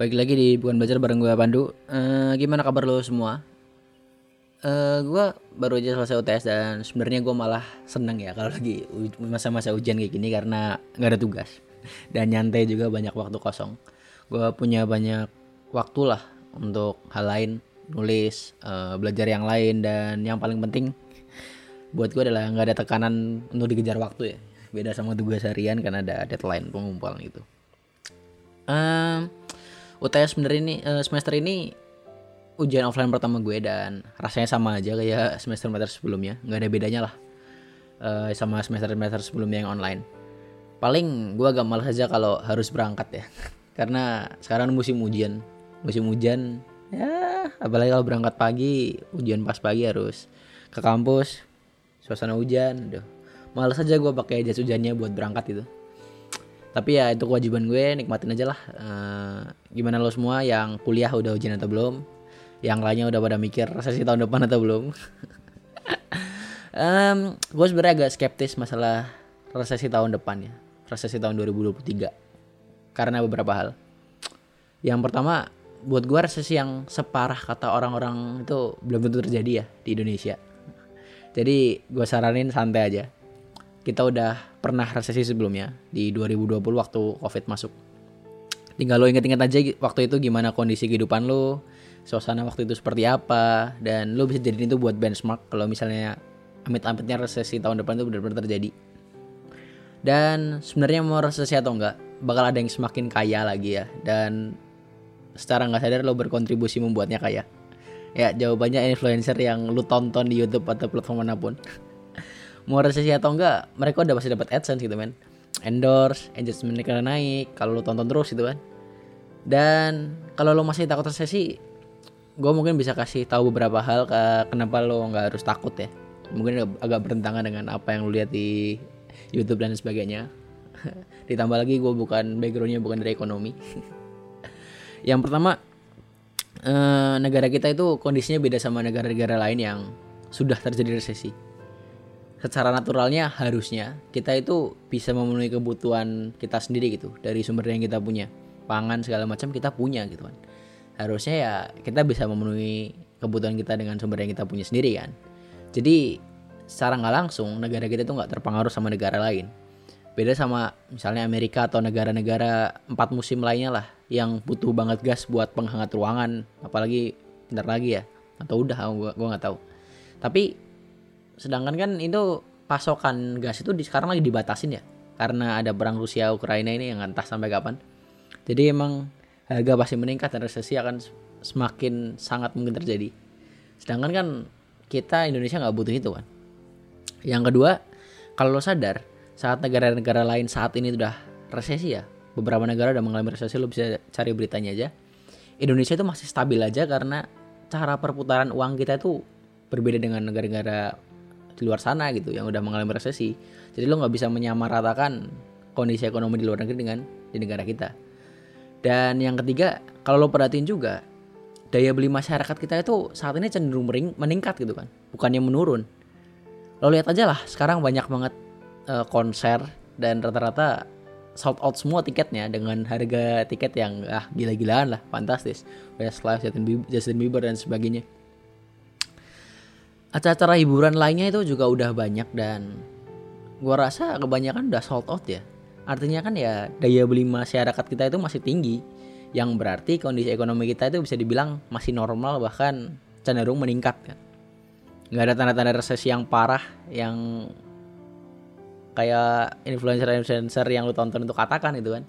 Baik lagi di Bukan Belajar bareng gue Pandu. Eh, gimana kabar lo semua? Eh, gue baru aja selesai UTS dan sebenarnya gue malah seneng ya kalau lagi masa-masa ujian kayak gini karena nggak ada tugas dan nyantai juga banyak waktu kosong. Gue punya banyak waktu lah untuk hal lain, nulis, eh, belajar yang lain dan yang paling penting buat gue adalah nggak ada tekanan untuk dikejar waktu ya. Beda sama tugas harian kan ada deadline pengumpulan gitu. Em, UTS sebenarnya ini eh, semester ini ujian offline pertama gue dan rasanya sama aja kayak semester semester sebelumnya. Nggak ada bedanya lah eh, sama semester semester sebelumnya yang online. Paling gue agak malas aja kalau harus berangkat ya. Karena sekarang musim ujian. Musim hujan ya apalagi kalau berangkat pagi ujian pas pagi harus ke kampus. Suasana hujan aduh. Malas aja gue pakai jas hujannya buat berangkat gitu tapi ya itu kewajiban gue nikmatin aja lah. Eh, gimana lo semua? Yang kuliah udah ujian atau belum? Yang lainnya udah pada mikir resesi tahun depan atau belum? Em, gue sebenarnya agak skeptis masalah resesi tahun depan ya. Resesi tahun 2023 karena beberapa hal. Yang pertama buat gue resesi yang separah kata orang-orang itu belum tentu terjadi ya di Indonesia. Jadi gue saranin santai aja kita udah pernah resesi sebelumnya di 2020 waktu covid masuk. Tinggal lo inget-inget aja waktu itu gimana kondisi kehidupan lo suasana waktu itu seperti apa dan lo bisa jadiin itu buat benchmark kalau misalnya amit-amitnya resesi tahun depan itu benar-benar terjadi. Dan sebenarnya mau resesi atau enggak bakal ada yang semakin kaya lagi ya dan secara nggak sadar lo berkontribusi membuatnya kaya. Ya jawabannya influencer yang lu tonton di YouTube atau platform mana pun mau resesi atau enggak mereka udah pasti dapat adsense gitu men. Endorse engagement mereka naik kalau lu tonton terus gitu kan. Dan kalau lo masih takut resesi gue mungkin bisa kasih tahu beberapa hal ke kenapa lo nggak harus takut ya. Mungkin agak- agak bertentangan dengan apa yang lo lihat di YouTube dan sebagainya. Ditambah lagi gue bukan backgroundnya bukan dari ekonomi. Yang pertama eh, negara kita itu kondisinya beda sama negara-negara lain yang sudah terjadi resesi secara naturalnya harusnya kita itu bisa memenuhi kebutuhan kita sendiri gitu dari sumber yang kita punya. Pangan segala macam kita punya gitu kan. Harusnya ya kita bisa memenuhi kebutuhan kita dengan sumber yang kita punya sendiri kan. Jadi secara nggak langsung negara kita itu nggak terpengaruh sama negara lain. Beda sama misalnya Amerika atau negara-negara empat musim lainnya lah yang butuh banget gas buat penghangat ruangan. Apalagi bentar lagi ya. Atau udah gua nggak tahu. Tapi sedangkan kan itu pasokan gas itu di sekarang lagi dibatasin ya karena ada perang Rusia Ukraina ini yang entah sampai kapan. Jadi emang harga pasti meningkat dan resesi akan semakin sangat mungkin terjadi. Sedangkan kan kita Indonesia nggak butuh itu kan. Yang kedua kalau lo sadar saat negara-negara lain saat ini udah resesi ya beberapa negara udah mengalami resesi lo bisa cari beritanya aja. Indonesia itu masih stabil aja karena cara perputaran uang kita itu berbeda dengan negara-negara di luar sana gitu yang udah mengalami resesi. Jadi lo nggak bisa menyamaratakan kondisi ekonomi di luar negeri dengan di negara kita. Dan yang ketiga, kalau lo perhatiin juga daya beli masyarakat kita itu saat ini cenderung meningkat gitu kan, bukannya menurun. Lo lihat aja lah, sekarang banyak banget eh, konser dan rata-rata sold out semua tiketnya dengan harga tiket yang ah gila-gilaan lah, fantastis. Westlife, Justin Justin Bieber dan sebagainya acara-acara hiburan lainnya itu juga udah banyak dan gua rasa kebanyakan udah sold out ya. Artinya kan ya daya beli masyarakat kita itu masih tinggi yang berarti kondisi ekonomi kita itu bisa dibilang masih normal bahkan cenderung meningkat kan. Nggak ada tanda-tanda resesi yang parah yang kayak influencer-influencer yang lu tonton itu katakan itu kan.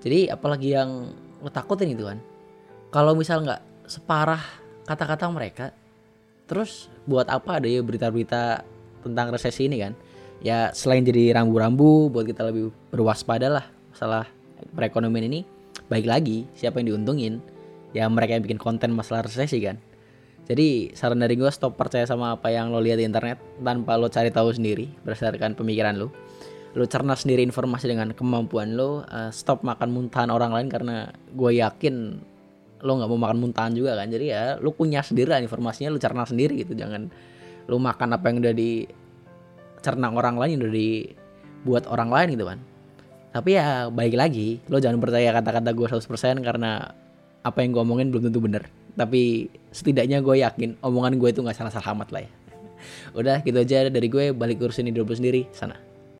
Jadi apalagi yang lu takutin itu kan. Kalau misal nggak separah kata-kata mereka, Terus buat apa ada ya berita-berita tentang resesi ini kan? Ya selain jadi rambu-rambu buat kita lebih berwaspada lah masalah perekonomian ini. Baik lagi siapa yang diuntungin? Ya mereka yang bikin konten masalah resesi kan. Jadi saran dari gue stop percaya sama apa yang lo lihat di internet tanpa lo cari tahu sendiri berdasarkan pemikiran lo. Lo cerna sendiri informasi dengan kemampuan lo. eh, stop makan muntahan orang lain karena gue yakin lo nggak mau makan muntahan juga kan jadi ya lo punya sendiri lah informasinya lo cerna sendiri gitu jangan lo makan apa yang udah dicerna orang lain yang udah dibuat orang lain gitu kan Tapi ya baik lagi, lo jangan percaya kata-kata gue 100% karena apa yang gue omongin belum tentu bener. Tapi setidaknya gue yakin omongan gue itu nggak salah-salah amat lah ya. Udah gitu aja dari gue balik urusin hidup lo sendiri sana.